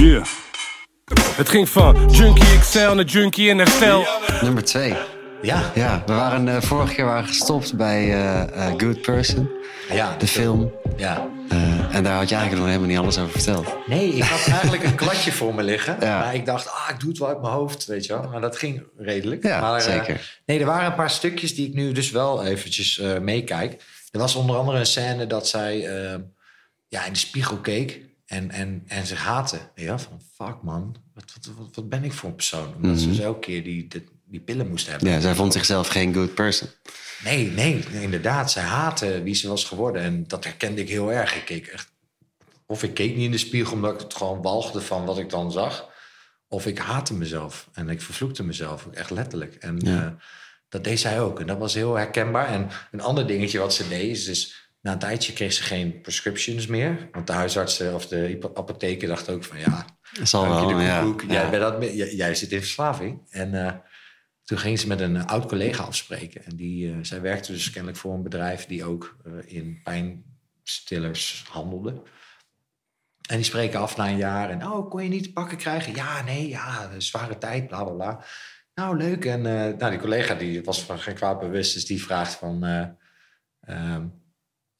Yeah. Het ging van Junkie XL naar Junkie in herstel. Nummer twee. Ja, Ja, we waren eh, vorige keer waren gestopt bij eh, eh, Good Person, ja de film. Ja. Eh, en daar had je eigenlijk nog helemaal niet alles over verteld. Nee, ik had eigenlijk een kladje voor me liggen. Ja. Maar ik dacht, ah, ik doe het wel uit mijn hoofd, weet je wel. Maar dat ging redelijk. Ja, maar, eh, zeker. nee, er waren een paar stukjes die ik nu dus wel eventjes eh, meekijk. Er was onder andere een scène dat zij ja, in de spiegel keek en, en, en zich haatte. Ja, van fuck man, wat, wat, wat, ben ik voor een persoon? Omdat ze dus elke keer die, die, die pillen moest hebben. Mhm. Ja, zij vond zichzelf geen good person. Nee, nee, inderdaad. Zij haatte wie ze was geworden. En dat herkende ik heel erg. Ik keek echt... Of ik keek niet in de spiegel omdat ik het gewoon walgde van wat ik dan zag. Of ik haatte mezelf. En ik vervloekte mezelf. Echt letterlijk. En Ja. eh, dat deed zij ook. En dat was heel herkenbaar. En een ander dingetje wat ze deed is... Dus, na een tijdje kreeg ze geen prescriptions meer. Want de huisartsen of de apotheker dachten ook van... ja, Dat zal wel, ja. Jij, ja. bent dat, jij, jij zit in verslaving. En eh, toen ging ze met een oud collega afspreken. En die, eh, zij werkte dus kennelijk voor een bedrijf die ook eh, in pijnstillers handelde. En die spreken af na een jaar. En oh, kon je niet te pakken krijgen? Ja, nee, ja, zware tijd, bla bla bla. Nou, leuk. En nou, die collega die was van geen kwaad bewust. Dus die vraagt van... eh, ehm,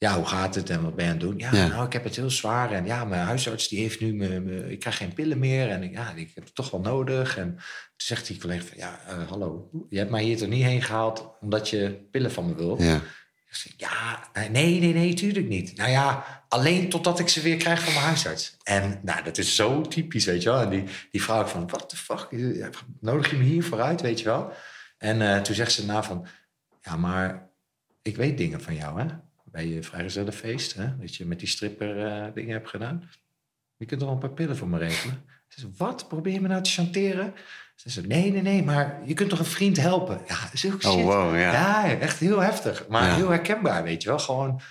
ja, hoe gaat het en wat ben je aan het doen? Ja, Ja. nou, ik heb het heel zwaar. En ja, mijn huisarts die heeft nu... Me, me- ik krijg geen pillen meer. En ik- ja, ik heb het toch wel nodig. En toen zegt die collega van... Ja, eh, hallo. Je hebt mij hier toch niet heen gehaald... omdat je pillen van me wil? Ja. Ik zeg, ja, nee, nee, nee, tuurlijk niet. Nou ja, alleen totdat ik ze weer krijg van mijn huisarts. En nou, dat is zo typisch, weet je wel. En die, die vrouw van, what the fuck, nodig je me hier vooruit, weet je wel. En eh, toen zegt ze daarna van, ja, maar ik weet dingen van jou, hè. Bij je vrijgezellenfeest, hè. Dat je met die stripper eh, dingen hebt gedaan. Je kunt toch wel een paar pillen voor me regelen? Ze zei, wat? Probeer je me nou te chanteren? Ze zei, nee, nee, nee, maar je kunt toch een vriend helpen? Ja, dat is ook Oh, shit. wow, ja. Ja, echt heel heftig. Maar Ja. heel herkenbaar, weet je wel. Gewoon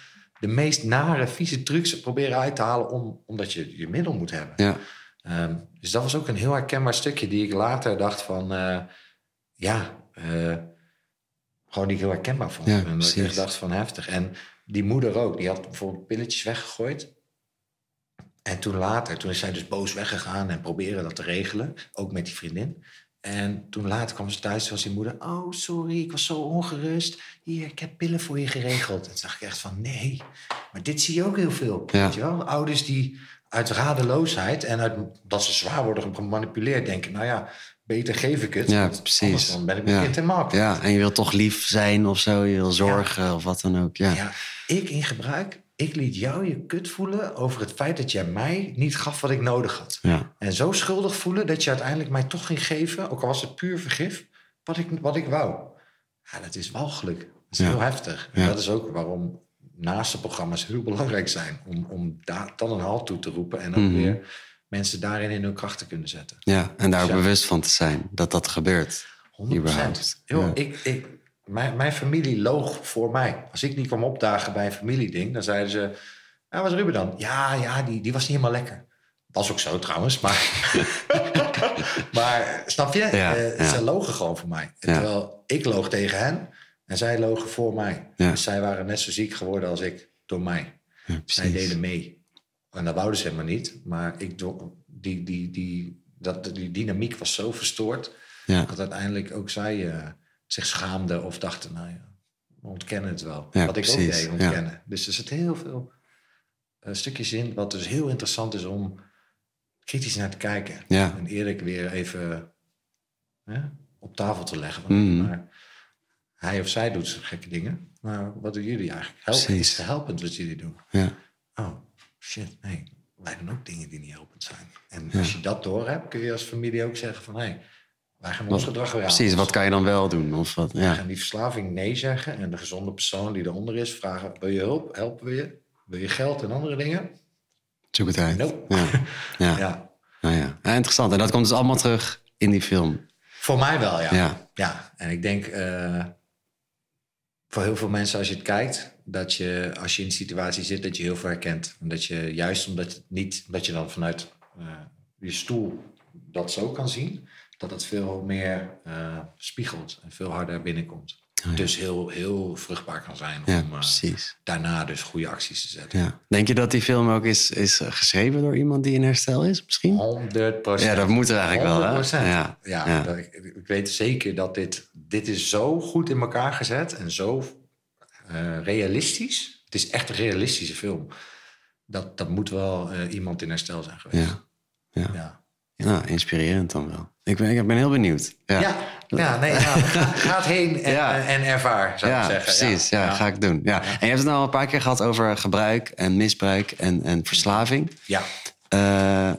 de meest nare, vieze trucs proberen uit te halen... Om, omdat je je middel moet hebben. Ja. Ehm, dus dat was ook een heel herkenbaar stukje... die ik later dacht van... eh, ja, eh, gewoon die ik heel herkenbaar vond. Ja, en dat ik echt dacht van heftig. En die moeder ook. Die had bijvoorbeeld pilletjes weggegooid. En toen later, toen is zij dus boos weggegaan... en proberen dat te regelen. Ook met die vriendin. En toen later kwam ze thuis, was die moeder... Oh, sorry, ik was zo ongerust. Hier, ik heb pillen voor je geregeld. En toen dacht ik echt van, nee. Maar dit zie je ook heel veel, Ja. weet je wel? Ouders die uit radeloosheid... en uit, dat ze zwaar worden gemanipuleerd... denken, nou ja, beter geef ik het. Ja, precies. Dan ben ik mijn Ja. kind helemaal kwijt. ja, en je wil toch lief zijn of zo. Je wil zorgen of wat dan ook. Ja. Ja, ik in gebruik, ik liet jou je kut voelen over het feit dat jij mij niet gaf wat ik nodig had. Ja. En zo schuldig voelen dat je uiteindelijk mij toch ging geven, ook al was het puur vergif, wat ik, wat ik wou. Ja, dat is walgelijk. Dat is Ja. heel heftig. En Ja. dat is ook waarom naastenprogramma's heel belangrijk zijn. Om, om daar dan een halt toe te roepen en ook Mhm. weer mensen daarin in hun kracht te kunnen zetten. ja, en daar bewust van te zijn dat dat gebeurt. 100%. Überhaupt. Joh, Ja. ik, ik, mijn, mijn familie loog voor mij. Als ik niet kwam opdagen bij een familieding, dan zeiden ze... Ja, was Ruben dan? Ja, ja, die, die was niet helemaal lekker. Was ook zo trouwens, maar... maar snap je? Ja, Eh, ja. Ze logen gewoon voor mij. Terwijl ik loog tegen hen en zij logen voor mij. Ja. Dus zij waren net zo ziek geworden als ik door mij. Zij deden mee. En dat wouden ze helemaal niet. Maar ik, die, die, die, dat, die dynamiek was zo verstoord... Ja. Dat uiteindelijk ook zij eh, zich schaamden of dachten, nou ja, we ontkennen het wel. Ja, wat ik ook deed, ontkennen. Dus er zit heel veel eh, stukjes in, wat dus heel interessant is om kritisch naar te kijken. Ja. En eerlijk weer even op tafel te leggen. Mhm. maar hij of zij doet gekke dingen. Maar wat doen jullie eigenlijk? Help, is helpend wat jullie doen? Ja. Oh, shit, nee. Wij doen ook dingen die niet helpend zijn. En als je dat doorhebt, kun je als familie ook zeggen van... hé, hey, wij gaan ons gedrag weer aan. Precies, wat kan je dan wel doen? Of wat? We Ja. gaan die verslaving nee zeggen. En de gezonde persoon die eronder is vragen... wil je hulp? Helpen we je? Wil je geld en andere dingen? Zoek het uit. Nope. Ja. Ja. Ja. Nou ja. ja, interessant. En dat komt dus allemaal terug in die film. Voor mij wel, ja. Ja. Ja, en ik denk... eh, voor heel veel mensen als je het kijkt... dat je als je in die situatie zit... dat je heel veel herkent. En dat je juist omdat het niet... dat je dan vanuit eh, je stoel dat zo kan zien... dat het veel meer eh, spiegelt en veel harder binnenkomt. Dus heel, heel vruchtbaar kan zijn Ja, om eh, daarna dus goede acties te zetten. Ja. Denk je dat die film ook is, is geschreven door iemand die in herstel is, misschien? 100 procent. Ja, dat moet er eigenlijk wel, hè? 100%. Ja, Ja, ja. dat- ik, ik weet zeker dat dit, dit is zo goed in elkaar gezet en zo eh, realistisch. Het is echt een realistische film. Dat, dat moet wel eh, iemand in herstel zijn geweest. Ja. Ja. Ja. Ja, inspirerend dan wel. Ik ben, ik ben heel benieuwd. Ja, Ja, ja, nee, ja, ga, ga het heen en, Ja. en ervaar, zou Ja, ik zeggen. precies. Ja, ga ik doen. Ja. En je hebt het nou al een paar keer gehad over gebruik en misbruik en, en verslaving. Ja, Eh,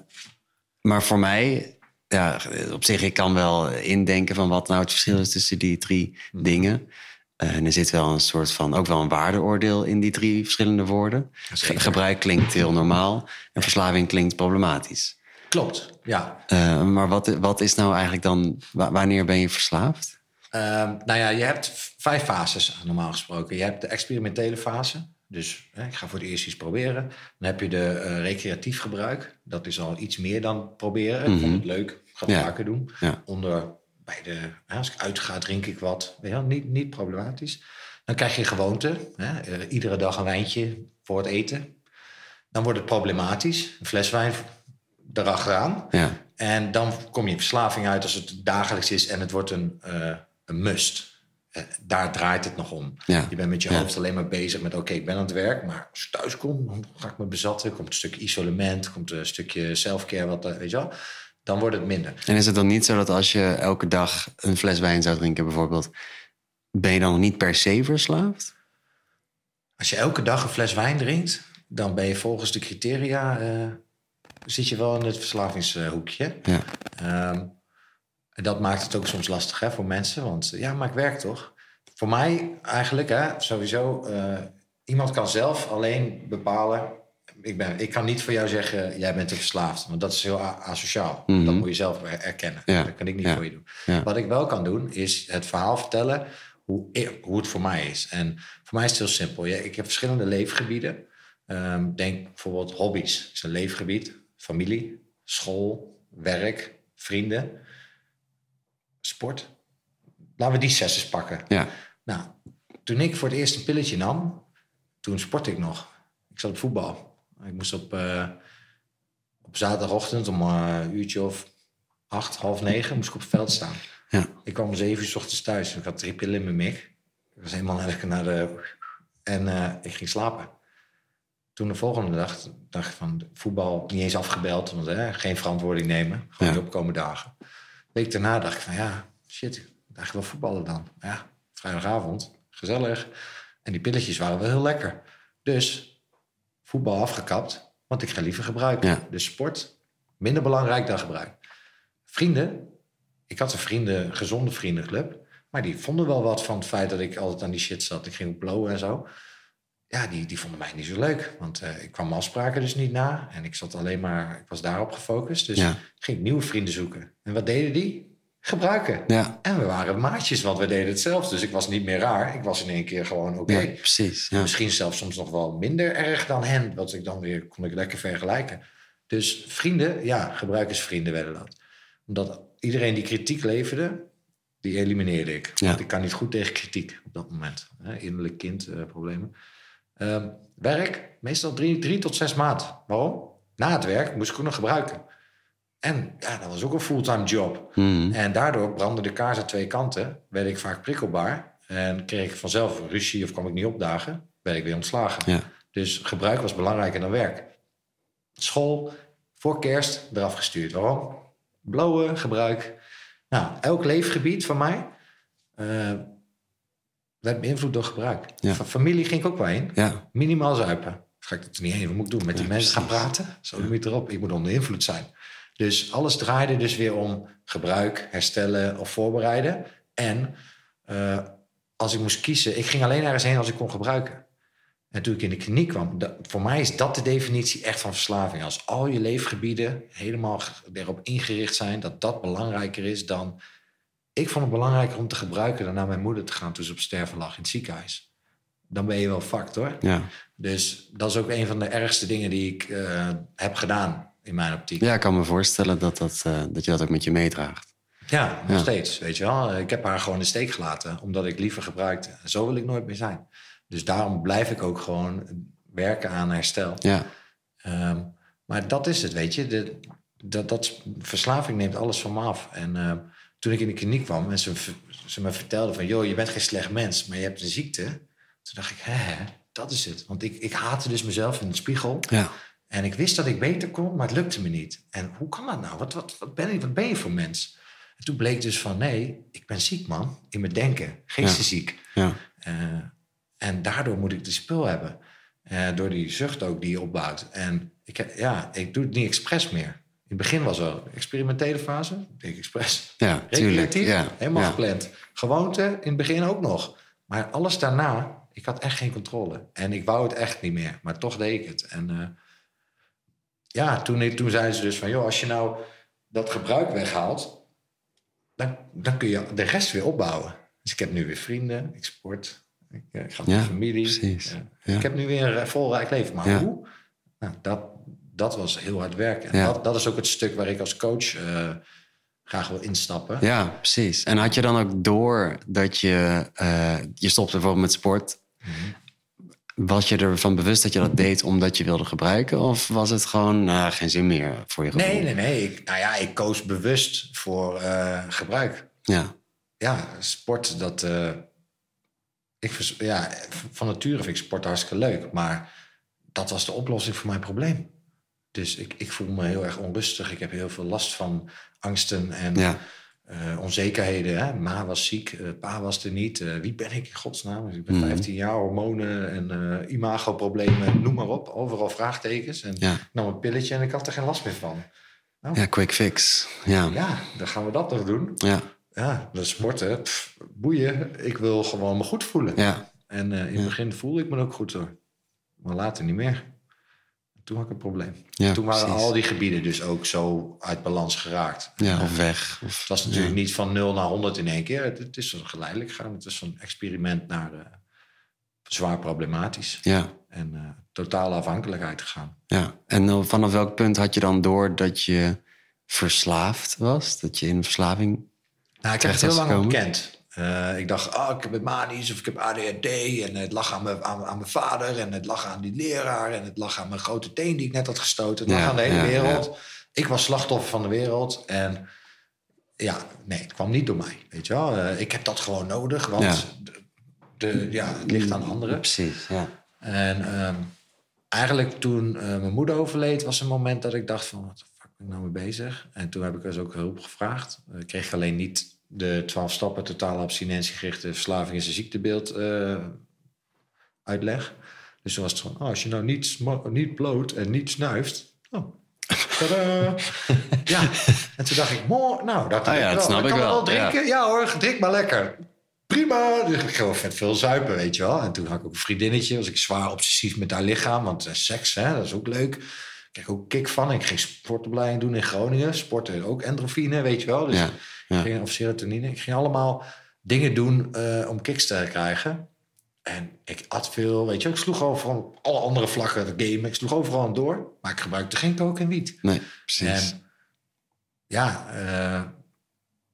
maar voor mij, ja, op zich, ik kan wel indenken van wat nou het verschil is tussen die drie Mhm. dingen. Eh, en er zit wel een soort van, ook wel een waardeoordeel in die drie verschillende woorden. Ge- gebruik klinkt heel normaal en verslaving klinkt problematisch. klopt. Ja. Eh, maar wat, wat is nou eigenlijk dan, wa- wanneer ben je verslaafd? Ehm, nou ja, je hebt vijf fases normaal gesproken. Je hebt de experimentele fase. Dus hè, ik ga voor het eerst iets proberen. Dan heb je de eh, recreatief gebruik. Dat is al iets meer dan proberen. Ik vond het leuk. Ga het Ja. vaker doen. Ja. Onder, bij de, als ik uitga, drink ik wat. Wel, niet, niet problematisch. Dan krijg je gewoonte. Hè, eh, iedere dag een wijntje voor het eten. Dan wordt het problematisch. Een fles wijn erachteraan. Ja, En dan kom je in verslaving uit als het dagelijks is en het wordt een, eh, een must. Eh, daar draait het nog om. Ja. Je bent met je Ja. hoofd alleen maar bezig met: oké, ik ben aan het werk, maar als ik thuis kom, dan ga ik me bezatten. Komt een stukje isolement, komt een stukje selfcare, wat weet je wel. Dan wordt het minder. En is het dan niet zo dat als je elke dag een fles wijn zou drinken, bijvoorbeeld, ben je dan niet per se verslaafd? Als je elke dag een fles wijn drinkt, dan ben je volgens de criteria. eh, zit je wel in het verslavingshoekje. Ja. Ehm, en dat maakt het ook soms lastig hè, voor mensen. Want ja, maar ik werk toch? Voor mij eigenlijk, hè, sowieso, eh, iemand kan zelf alleen bepalen. Ik, ben, ik kan niet voor jou zeggen, jij bent een verslaafd. Want dat is heel asociaal. Mhm. Dat moet je zelf er- erkennen. Ja. Dat kan ik niet Ja. voor je doen. Ja. Wat ik wel kan doen, is het verhaal vertellen hoe, het voor mij is. En voor mij is het heel simpel. Ja, ik heb verschillende leefgebieden. Ehm, denk bijvoorbeeld hobby's. is een leefgebied. Familie, school, werk, vrienden, sport. Laten we die zes eens pakken. Ja, Nou, toen ik voor het eerst een pilletje nam, toen sportte ik nog. Ik zat op voetbal. Ik moest op, eh, op zaterdagochtend om eh, een uurtje of acht, half negen, moest ik op het veld staan. ja, Ik kwam om zeven uur s ochtends thuis. Ik had drie pillen in mijn mik. Ik was helemaal lekker naar de... En eh, ik ging slapen. Toen de volgende dag dacht ik van voetbal niet eens afgebeld. Want hè, geen verantwoording nemen. Gewoon Ja. de opkomende dagen. week daarna dacht ik van ja, shit. Ik dacht wel voetballen dan. Ja, vrijdagavond. Gezellig. En die pilletjes waren wel heel lekker. Dus voetbal afgekapt. Want ik ga liever gebruiken. Ja. Dus sport minder belangrijk dan gebruik. Vrienden. Ik had een vrienden, gezonde vriendenclub. Maar die vonden wel wat van het feit dat ik altijd aan die shit zat. Ik ging blowen en zo. Ja, die, die vonden mij niet zo leuk. Want eh, ik kwam mijn afspraken dus niet na. En ik zat alleen maar, ik was daarop gefocust. Dus Ja. ik ging nieuwe vrienden zoeken. En wat deden die? Gebruiken. ja, En we waren maatjes, want we deden hetzelfde. Dus ik was niet meer raar. Ik was in één keer gewoon oké. ja, precies. Ja. Misschien zelfs soms nog wel minder erg dan hen. Wat ik dan weer kon ik lekker vergelijken. Dus vrienden, ja, gebruikersvrienden werden dat. Omdat iedereen die kritiek leverde, die elimineerde ik. Want ik kan niet goed tegen kritiek op dat moment. Hè, innerlijk kind eh, problemen. Ehm, werk, meestal drie, drie tot zes maanden. Waarom? Na het werk moest ik ook nog gebruiken. En ja, dat was ook een fulltime job. Mhm. En daardoor brandde de kaars aan twee kanten. Werd ik vaak prikkelbaar. En kreeg ik vanzelf ruzie of kwam ik niet opdagen. Werd ik weer ontslagen. Ja. Dus gebruik was belangrijker dan werk. School, voor kerst, eraf gestuurd. Waarom? Blowen, gebruik. Nou, elk leefgebied van mij eh, werd beïnvloed door gebruik. Ja. Familie ging ik ook wel in. ja, Minimaal zuipen. Ga ik dat er niet heen? Wat moet ik doen? Met die mensen gaan praten? Zo moet je erop. Ik moet onder invloed zijn. Dus alles draaide dus weer om gebruik, herstellen of voorbereiden. En eh, als ik moest kiezen, ik ging alleen ergens heen als ik kon gebruiken. En toen ik in de kliniek kwam, dat- voor mij is dat de definitie echt van verslaving. Als al je leefgebieden helemaal erop ingericht zijn, dat dat belangrijker is dan. Ik vond het belangrijker om te gebruiken dan naar mijn moeder te gaan toen ze op sterven lag in het ziekenhuis. Dan ben je wel fucked hoor. ja. Dus dat is ook een van de ergste dingen die ik eh, heb gedaan in mijn optiek. ja, ik kan me voorstellen dat, dat, eh, dat je dat ook met je meedraagt. Ja, nog Ja. steeds, weet je wel. Ik heb haar gewoon in de steek gelaten, omdat ik liever gebruikte. Zo wil ik nooit meer zijn. Dus daarom blijf ik ook gewoon werken aan herstel. Ja, Ehm, maar dat is het, weet je. De, dat, dat, verslaving neemt alles van me af. En ehm, toen ik in de kliniek kwam en ze, ze me vertelde van... joh, je bent geen slecht mens, maar je hebt een ziekte. Toen dacht ik, hè, dat is het. Want ik, ik haatte dus mezelf in de spiegel. ja, En ik wist dat ik beter kon, maar het lukte me niet. En hoe kan dat nou? Wat, wat, wat, ben, ik, wat ben je voor mens? En toen bleek dus van, nee, ik ben ziek, man. In mijn denken. Geestesziek. ja, Eh, en daardoor moet ik de spul hebben. Eh, door die zucht ook die je opbouwt. En ik, ja, ik doe het niet expres meer. In het begin was wel een experimentele fase. Ik denk expres. ja, tuurlijk. Ja, helemaal ja. gepland. Gewoonte, in het begin ook nog. Maar alles daarna, ik had echt geen controle. En ik wou het echt niet meer. Maar toch deed ik het. En eh, ja, toen, toen zeiden ze dus van... joh, als je nou dat gebruik weghaalt... Dan, dan kun je de rest weer opbouwen. Dus ik heb nu weer vrienden, ik sport... Ik, eh, ik ga met Ja, familie. precies. Ja. Ik heb nu weer een vol rijk leven. Maar Ja. hoe? Nou, dat, dat was heel hard werken. En Ja. dat, dat is ook het stuk waar ik als coach eh, graag wil instappen. Ja, precies. En had je dan ook door dat je... eh, je stopte bijvoorbeeld met sport. Was je ervan bewust dat je dat deed omdat je wilde gebruiken? Of was het gewoon nou, geen zin meer voor je gevoel? Nee, nee, nee. Ik, nou ja, ik koos bewust voor eh, gebruik. Ja, Ja, sport, dat... eh, ik, ja, van nature vind ik sport hartstikke leuk. Maar dat was de oplossing voor mijn probleem. Dus ik, ik voel me heel erg onrustig. Ik heb heel veel last van angsten en ja, eh, onzekerheden. Hè? Ma was ziek, eh, pa was er niet. Eh, wie ben ik in godsnaam? Ik ben Mhm. 15 jaar, hormonen en imagoproblemen, noem maar op. Overal vraagtekens. En Ja. ik nam een pilletje en ik had er geen last meer van. ja, quick fix. Ja, Ja, dan gaan we dat nog doen. ja, Ja, dat sporten, pff, boeien. Ik wil gewoon me goed voelen. ja, En in het begin voelde ik me ook goed hoor. Maar later niet meer. Toen had ik een probleem. ja Toen waren precies. al die gebieden dus ook zo uit balans geraakt. Ja, of weg. Of, Het was natuurlijk niet van 0 naar 100 in één keer. Het, het is geleidelijk gegaan. Het is zo'n experiment naar eh, zwaar problematisch. Ja, En eh, totale afhankelijkheid gegaan. ja. En eh, vanaf welk punt had je dan door dat je verslaafd was? Dat je in verslaving... Nou, ik heb het heel lang ontkend. Eh, ik dacht, oh, ik heb het manisch of ik heb ADHD. En het lag aan mijn, aan, aan mijn vader. En het lag aan die leraar. En het lag aan mijn grote teen die ik net had gestoten. Het lag Ja, aan de hele ja, wereld. Ik was slachtoffer van de wereld. En ja, nee, het kwam niet door mij. Weet je wel? Eh, ik heb dat gewoon nodig. Want de, de- ja, het ligt aan anderen. Precies, ja. En ehm, eigenlijk toen eh, mijn moeder overleed, was een moment dat ik dacht van, wat de fuck ben ik nou mee bezig? En toen heb ik dus ook hulp gevraagd. Ik kreeg alleen niet de 12 stappen totale abstinentiegerichte verslaving is een ziektebeeld eh, uitleg. Dus toen was het van, oh, als je nou niet, niet bloot en niet snuift, oh, tadaa. ja, en toen dacht ik, mooi, nou, dat, Ah ja, ik dat snap ik wel, drinken. Ja. hoor, drink maar lekker. Prima, dus ik gewoon vet veel zuipen, weet je wel. En toen had ik ook een vriendinnetje, was ik zwaar obsessief met haar lichaam. Want eh, seks, hè, dat is ook leuk. Ik kreeg ook kick van. Ik ging sportopleiding doen in Groningen. Sporten ook endorfine, weet je wel. Dus Ja, ja. Ik ging, of serotonine. Ik ging allemaal dingen doen eh, om kicks te krijgen. En ik at veel, weet je. Ik sloeg overal alle andere vlakken, de game. Ik sloeg overal aan door. Maar ik gebruikte geen coke en wiet. Nee, precies. En ja, eh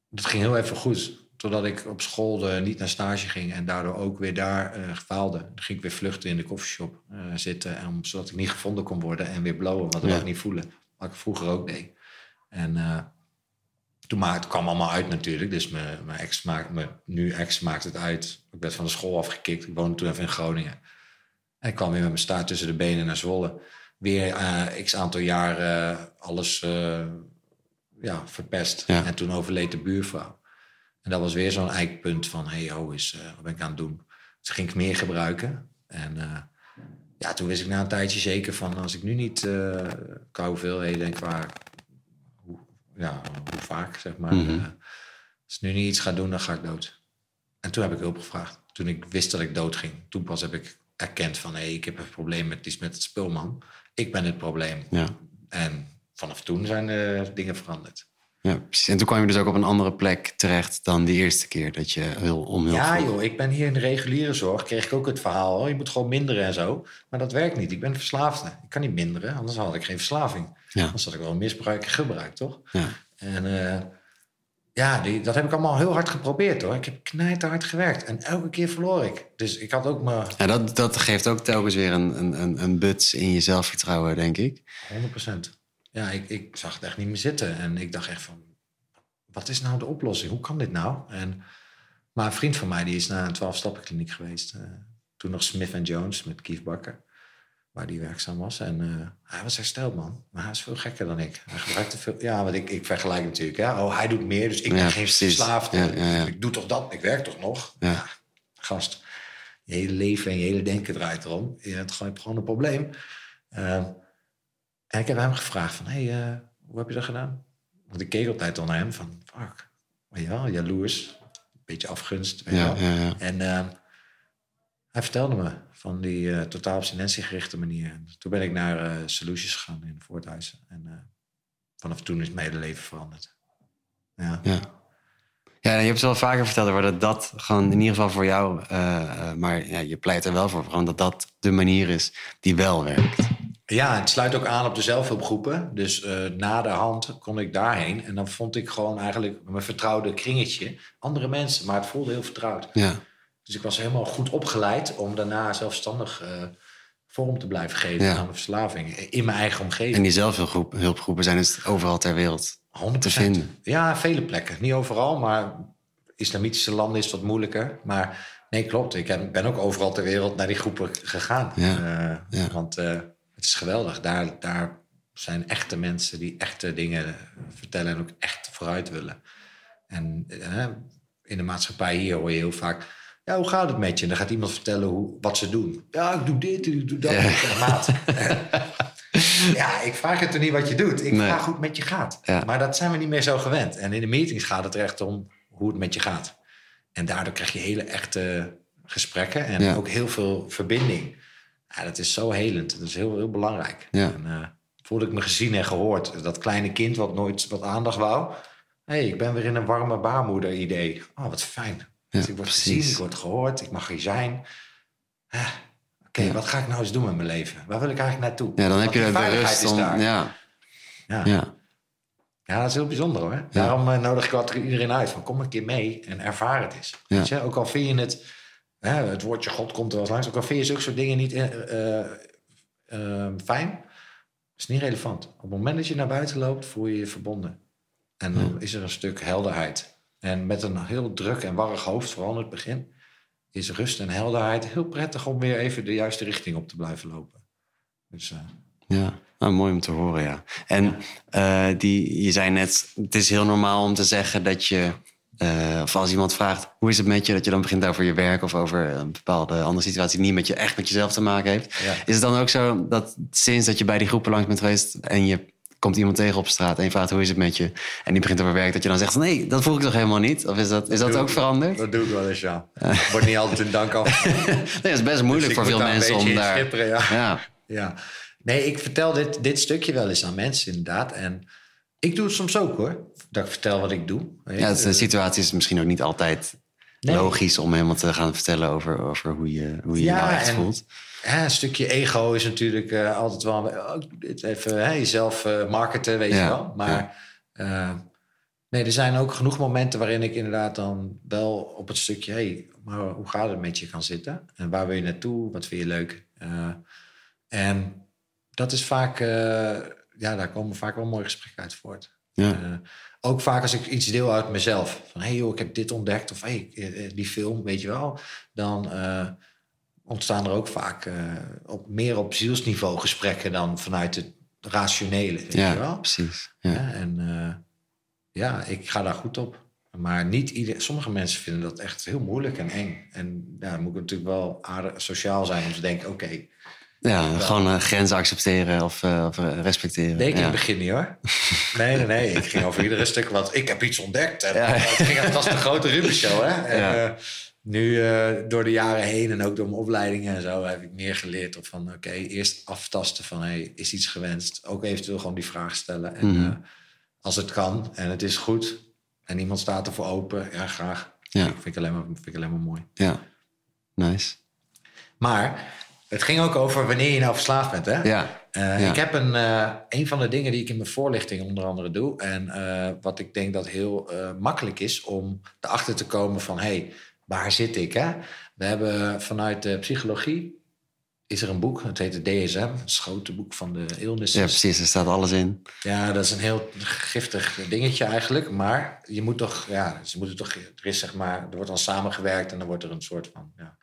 dat ging heel even goed. Totdat ik op school eh, niet naar stage ging en daardoor ook weer daar eh faalde. Dan ging ik weer vluchten in de koffieshop zitten, en, zodat ik niet gevonden kon worden en weer blowen, Ja. wou ik niet voelen. Wat ik vroeger ook deed. En toen maakte, het kwam allemaal uit natuurlijk. Dus mijn, mijn ex maakt, mijn nu ex maakt het uit. Ik werd van de school afgekikt. Ik woonde toen even in Groningen. En ik kwam weer met mijn staart tussen de benen naar Zwolle. Weer eh, x aantal jaar eh, alles eh, ja, verpest. Ja. En toen overleed de buurvrouw. En dat was weer zo'n eikpunt van... hey, ho, is, wat ben ik aan het doen? Dus ging ik meer gebruiken. En ja, toen wist ik na een tijdje zeker van... als ik nu niet qua hoeveelheden en qua... Ja, hoe vaak, zeg maar... Mhm. eh, als ik nu niet iets ga doen, dan ga ik dood. En toen heb ik hulp gevraagd. Toen ik wist dat ik dood ging. Toen pas heb ik erkend van... hé, hey, ik heb een probleem met iets met het spulman. Ik ben het probleem. Ja. En vanaf toen zijn dingen veranderd. Ja, precies. En toen kwam je dus ook op een andere plek terecht dan die eerste keer dat je heel om hulp Ja, joh, ik ben hier in de reguliere zorg. Kreeg ik ook het verhaal. Oh, je moet gewoon minderen en zo. Maar dat werkt niet. Ik ben verslaafde. Ik kan niet minderen, anders had ik geen verslaving. Ja. Anders had ik wel misbruik en gebruik, toch? Ja. En eh, ja, die, dat heb ik allemaal heel hard geprobeerd hoor. Ik heb knijterhard gewerkt en elke keer verloor ik. Dus ik had ook mijn Ja, dat, dat geeft ook telkens weer een, een, een, een buts in je zelfvertrouwen, denk ik. 100%. Ja, ik, ik zag het echt niet meer zitten. En ik dacht echt van, wat is nou de oplossing? Hoe kan dit nou? En, maar een vriend van mij die is naar een 12-stappenkliniek geweest. eh, toen nog Smith Jones met Kief Bakker. Waar die werkzaam was. En eh, hij was hersteld, man. Maar hij is veel gekker dan ik. Hij gebruikte veel... Ja, want ik, ik vergelijk natuurlijk. Hè? Oh, hij doet meer, dus ik ben Ja, geen. Ja, ja, ja. Ik doe toch dat? Ik werk toch nog? Ja. gast. Je hele leven en je hele denken draait erom. Je hebt gewoon, je hebt gewoon een probleem. Ehm, en ik heb hem gevraagd van, hé, hey, eh, hoe heb je dat gedaan? Want ik keek altijd al naar hem van, fuck, weet je wel, jaloers. Een beetje afgunst, weet je Ja, wel. ja, ja. En ehm, hij vertelde me van die eh, totaal abstinentiegerichte manier. En toen ben ik naar eh, Solutions gegaan in Voorthuizen. En eh, vanaf toen is mijn hele leven veranderd. Ja. Ja. Ja, je hebt het wel vaker verteld over dat dat gewoon in ieder geval voor jou, eh, eh, maar ja, je pleit er wel voor, gewoon dat dat de manier is die wel werkt. Ja, het sluit ook aan op de zelfhulpgroepen. Dus eh na de hand kon ik daarheen. En dan vond ik gewoon eigenlijk mijn vertrouwde kringetje. Andere mensen, maar het voelde heel vertrouwd. Ja, Dus ik was helemaal goed opgeleid om daarna zelfstandig eh, vorm te blijven geven Ja. aan mijn verslaving. In mijn eigen omgeving. en die zelfhulpgroepen zijn dus overal ter wereld 100%. te vinden. Ja, vele plekken. Niet overal, maar islamitische landen is het wat moeilijker. Maar nee, klopt. Ik ben ook overal ter wereld naar die groepen gegaan. Ja, Eh, ja. Want het is geweldig. Daar, daar zijn echte mensen die echte dingen vertellen en ook echt vooruit willen. En in de maatschappij hier hoor je heel vaak... Ja, hoe gaat het met je? En dan gaat iemand vertellen hoe, wat ze doen. Ja, ik doe dit, ik doe dat. Ja. Maat. ja, ik vraag het er niet wat je doet. Ik Nee. vraag hoe het met je gaat. Ja. Maar dat zijn we niet meer zo gewend. En in de meetings gaat het er echt om hoe het met je gaat. En daardoor krijg je hele echte gesprekken en Ja. ook heel veel verbinding. Ja, dat is zo helend. Dat is heel, heel belangrijk. Ja. En, eh, voelde ik me gezien en gehoord. Dat kleine kind wat nooit wat aandacht wou. Hé, hey, ik ben weer in een warme baarmoeder idee. Oh, wat fijn. Ja, dus ik word precies. gezien, ik word gehoord, ik mag hier zijn. Ah, Oké, Ja. wat ga ik nou eens doen met mijn leven? Waar wil ik eigenlijk naartoe? Ja, dan heb je de rust om. daar. Ja, Ja. ja. Ja, dat is heel bijzonder hoor. Daarom eh, nodig ik altijd iedereen uit van kom een keer mee en ervaar het eens. Ja. Weet je? Ook al vind je het, hè, het woordje God komt er wel eens langs, ook al vind je zulke soort dingen niet eh, eh, fijn, is niet relevant. Op het moment dat je naar buiten loopt, voel je je verbonden. En dan is er een stuk helderheid. En met een heel druk en warrig hoofd, vooral in het begin, is rust en helderheid heel prettig om weer even de juiste richting op te blijven lopen. Dus Ja, nou, mooi om te horen, ja. En die, je zei net, het is heel normaal om te zeggen dat je... eh, of als iemand vraagt, hoe is het met je? Dat je dan begint over je werk of over een bepaalde andere situatie... die niet met je, echt met jezelf te maken heeft. Ja. Is het dan ook zo dat sinds dat je bij die groepen langs bent geweest... en je komt iemand tegen op straat en je vraagt hoe is het met je... en die begint over werk, dat je dan zegt... nee, dat voel ik toch helemaal niet? Of is dat, is dat ook ik- veranderd? Dat doe ik wel eens, ja. Wordt niet altijd een dank af. Nee, dat is best moeilijk Dus voor veel mensen om daar... ja. Ja. Nee, ik vertel dit, dit stukje wel eens aan mensen, inderdaad. En ik doe het soms ook, hoor. Dat ik vertel wat ik doe. Ja, de situatie is misschien ook niet altijd Nee. logisch om helemaal te gaan vertellen over, over hoe je hoe je, je nou echt en- voelt. Ja, een stukje ego is natuurlijk eh, altijd wel... Oh, even hè, jezelf eh, marketen, weet Ja, je wel. Maar eh, nee, er zijn ook genoeg momenten waarin ik inderdaad dan wel op het stukje... hey, maar hoe gaat het met je kan zitten? En waar wil je naartoe? Wat vind je leuk? En dat is vaak... ja, daar komen vaak wel mooie gesprekken uit voort. Ja. Eh, ook vaak als ik iets deel uit mezelf. Van, hé hey joh, ik heb dit ontdekt. Of hé, hey, eh, die film, weet je wel. Dan eh, ontstaan er ook vaak eh, op, meer op zielsniveau gesprekken... dan vanuit het rationele, weet je ja, wel. precies. Ja. Ja, en eh, ja, ik ga daar goed op. Maar niet ieder, sommige mensen vinden dat echt heel moeilijk en eng. En dan moet ik natuurlijk wel aardig sociaal zijn om te denken... oké, Ja, gewoon eh, grenzen accepteren of, eh, of eh, respecteren. deed ik in het begin niet hoor. Nee, nee, nee. Ik ging over iedere stuk wat. Ik heb iets ontdekt. En, Ja. Het, ging, het was de grote Ruben show. Hè? En, nu door de jaren heen en ook door mijn opleidingen en zo heb ik meer geleerd op van oké, eerst aftasten van hey, is iets gewenst? Ook eventueel gewoon die vraag stellen. En Mhm. als het kan en het is goed en iemand staat ervoor open, ja graag. Ja. Vind, ik alleen maar, vind ik alleen maar mooi. Ja, nice. Maar Het ging ook over wanneer je nou verslaafd bent, hè? Ja. Eh, Ja. Ik heb een, eh, een van de dingen die ik in mijn voorlichting onder andere doe. En eh, wat ik denk dat heel makkelijk is om erachter te komen van... hé, hey, waar zit ik, hè? We hebben vanuit de psychologie... is er een boek, het heet het DSM. Het grote boek van de illnesses. ja, precies. Er staat alles in. Ja, dat is een heel giftig dingetje eigenlijk. Maar je moet toch, ja, ze moeten toch, er is zeg maar, er wordt dan samengewerkt en dan wordt er een soort van ja,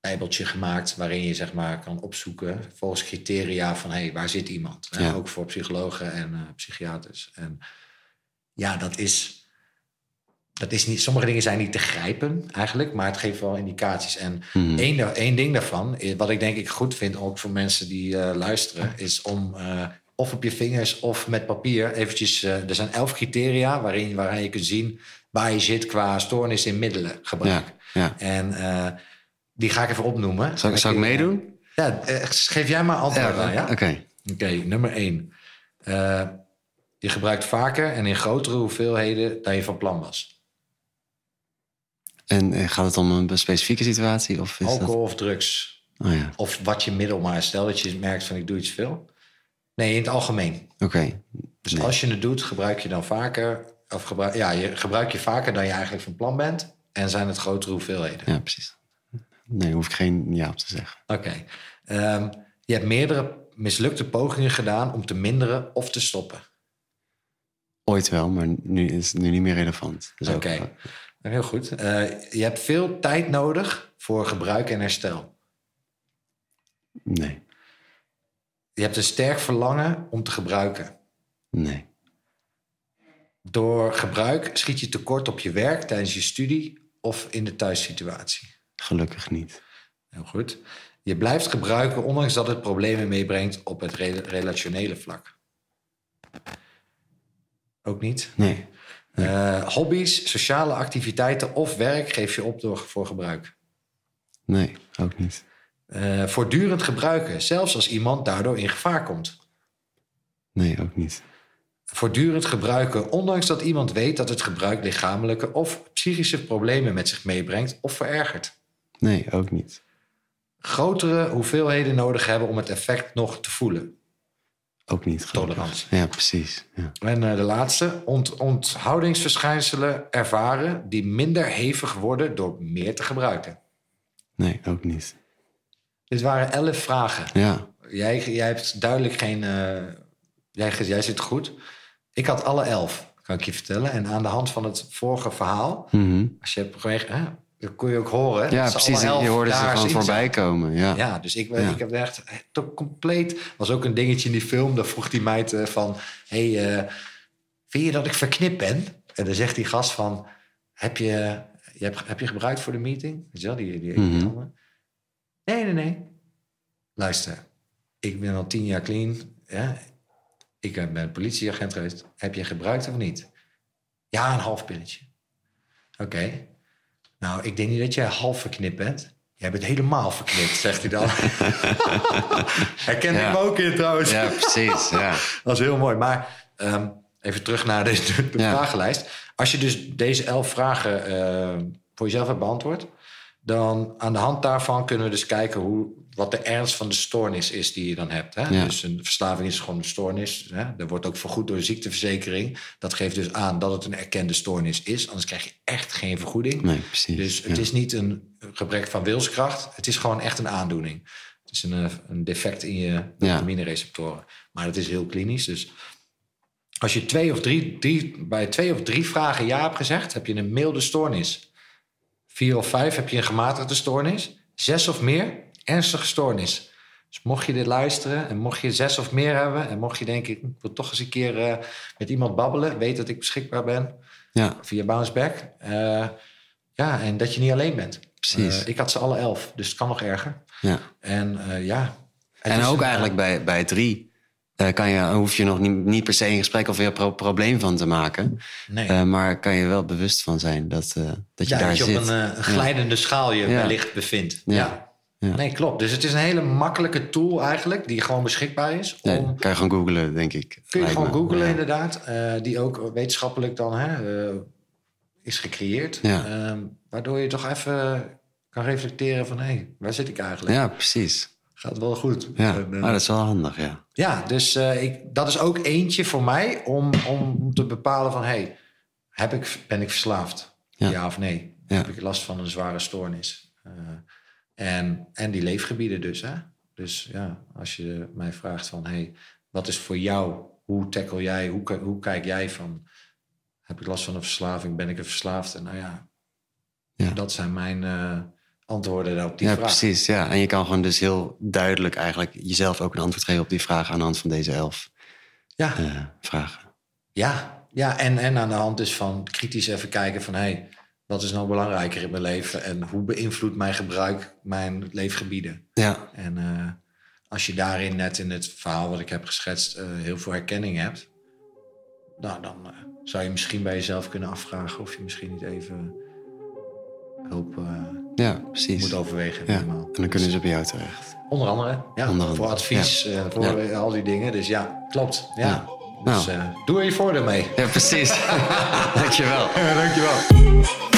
bijbeltje gemaakt waarin je zeg maar kan opzoeken volgens criteria van hé, hey, waar zit iemand? Ja. Ook voor psychologen en eh, psychiaters. En ja, dat is, dat is niet, sommige dingen zijn niet te grijpen eigenlijk, maar het geeft wel indicaties. En Mhm. één, één ding daarvan, eh, wat ik denk ik goed vind, ook voor mensen die eh, luisteren, is om of op je vingers of met papier eventjes. er zijn elf criteria waarin, waarin je kunt zien waar je zit qua stoornis in middelen gebruik. Ja, ja. En die ga ik even opnoemen. Zal, ik- zal ik meedoen? Ja, eh, geef jij maar antwoord aan, ja? Oké. Oké, nummer één. Eh, je gebruikt vaker en in grotere hoeveelheden dan je van plan was. En eh, gaat het om een specifieke situatie? Of is Alcohol of drugs. Dat... Oh ja, Of wat je middel maar. Stel dat je merkt van ik doe iets veel. Nee, in het algemeen. oké. Dus Nee. als je het doet, gebruik je dan vaker. Of gebruik, ja, je gebruik je vaker dan je eigenlijk van plan bent. En zijn het grotere hoeveelheden. Ja, precies. Nee, hoef ik geen ja op te zeggen. Oké. Ehm, je hebt meerdere mislukte pogingen gedaan om te minderen of te stoppen. Ooit wel, maar nu is het nu niet meer relevant. Ook- Oké. Heel goed. Eh, je hebt veel tijd nodig voor gebruik en herstel. Nee, Je hebt een sterk verlangen om te gebruiken. nee, Door gebruik schiet je tekort op je werk tijdens je studie of in de thuissituatie. Gelukkig niet. Heel goed. Je blijft gebruiken ondanks dat het problemen meebrengt op het re- relationele vlak. Ook niet. Nee, Eh, hobby's, sociale activiteiten of werk geef je op door, voor gebruik. nee, ook niet. Eh, voortdurend gebruiken, zelfs als iemand daardoor in gevaar komt. Nee, ook niet. Voortdurend gebruiken, ondanks dat iemand weet dat het gebruik lichamelijke of psychische problemen met zich meebrengt of verergert. Nee, ook niet. Grotere hoeveelheden nodig hebben om het effect nog te voelen. Ook niet. gelukkig. Tolerantie. Ja, precies. Ja. En eh, de laatste, ont onthoudingsverschijnselen ervaren die minder hevig worden door meer te gebruiken. Nee, ook niet. Dit waren elf vragen. Ja, Jij, jij hebt duidelijk geen. eh, jij, jij zit goed. Ik had alle elf, kan ik je vertellen. En aan de hand van het vorige verhaal, Mhm. als je hebt geweest, dan kon je ook horen. ja dat precies. Je hoorde ze gewoon voorbij komen. Ja. Ja, dus ik, Ja. ik heb echt toch compleet. was ook een dingetje in die film. Daar vroeg die meid eh, van: hey, eh, vind je dat ik verknipt ben? En dan zegt die gast van: heb je, je hebt, heb je gebruikt voor de meeting? Weet je wel, die, die, jongen. Nee, nee, nee. Luister, ik ben al tien jaar clean. Ja? Ik eh, ben politieagent geweest. Heb je gebruikt of niet? Ja, een half pilletje. Oké. Nou, ik denk niet dat jij half verknipt bent. Jij bent helemaal verknipt, zegt hij dan. Herken Ja. ik me ook in trouwens. ja, precies. Ja. Dat is heel mooi. Maar ehm, even terug naar de, de, de Ja. vragenlijst. Als je dus deze elf vragen ehm, voor jezelf hebt beantwoord... dan aan de hand daarvan kunnen we dus kijken hoe, wat de ernst van de stoornis is die je dan hebt. Hè? Ja. Dus een verslaving is gewoon een stoornis. Hè? Dat wordt ook vergoed door de ziekteverzekering. Dat geeft dus aan dat het een erkende stoornis is. Anders krijg je echt geen vergoeding. Nee, precies. Dus het ja. is niet een gebrek van wilskracht. Het is gewoon echt een aandoening. Het is een, eh, een defect in je dopaminereceptoren. Maar het is heel klinisch. Dus als je twee of drie, drie, bij twee of drie vragen ja hebt gezegd... heb je een milde stoornis. Vier of vijf heb je een gematigde stoornis. Zes of meer, ernstige stoornis. Dus mocht je dit luisteren en mocht je zes of meer hebben... en mocht je denken, ik wil toch eens een keer eh, met iemand babbelen... weet dat ik beschikbaar ben Ja, via Bounceback. Eh ja, en dat je niet alleen bent. Precies. Eh, ik had ze alle elf, dus het kan nog erger. ja. En ja. En ook een, eigenlijk bij, bij drie kan je, hoef je nog niet, niet per se in gesprek of weer een pro- probleem van te maken. Nee. Maar kan je wel bewust van zijn dat, dat je ja, daar dat je zit. op een, een glijdende schaal je wellicht bevindt. Ja. Ja. Nee, klopt. Dus het is een hele makkelijke tool eigenlijk, die gewoon beschikbaar is. Nee, Om, kan je gewoon googlen, denk ik. kun je gewoon googlen Ja. inderdaad. eh, die ook wetenschappelijk dan hè, eh, is gecreëerd. Ja. Ehm, waardoor je toch even kan reflecteren van... hé, waar zit ik eigenlijk? Ja, precies. gaat wel goed. Ja, eh, dat is wel handig, ja. ja, dus ik, dat is ook eentje voor mij om, om, te bepalen van... Hey, heb ik, ben ik verslaafd? Ja. Of nee? Heb ik last van een zware stoornis? En, en die leefgebieden dus. Hè? Dus ja, als je mij vraagt van... Hey, wat is voor jou? Hoe tackle jij? Hoe, hoe kijk jij van... Heb ik last van een verslaving? Ben ik een verslaafde? Nou ja, Ja. dat zijn mijn eh, antwoorden op die ja, vraag. precies. Ja. En je kan gewoon dus heel duidelijk eigenlijk jezelf ook een antwoord geven op die vraag aan de hand van deze elf Ja. eh, vragen. Ja, ja en, en aan de hand dus van kritisch even kijken van... hey, wat is nou belangrijker in mijn leven... en hoe beïnvloedt mijn gebruik mijn leefgebieden? Ja, En eh, als je daarin net in het verhaal wat ik heb geschetst... eh, heel veel herkenning hebt... nou, dan eh, zou je misschien bij jezelf kunnen afvragen... of je misschien niet even hulp ja precies. moet overwegen. Ja. En dan kunnen ze bij jou terecht. Onder andere, ja, Onder voor advies, voor Ja. al die dingen. Dus ja, klopt. Ja. Dus Nou. doe er je voordeel mee. Ja, precies. Dankjewel. Ja, dankjewel.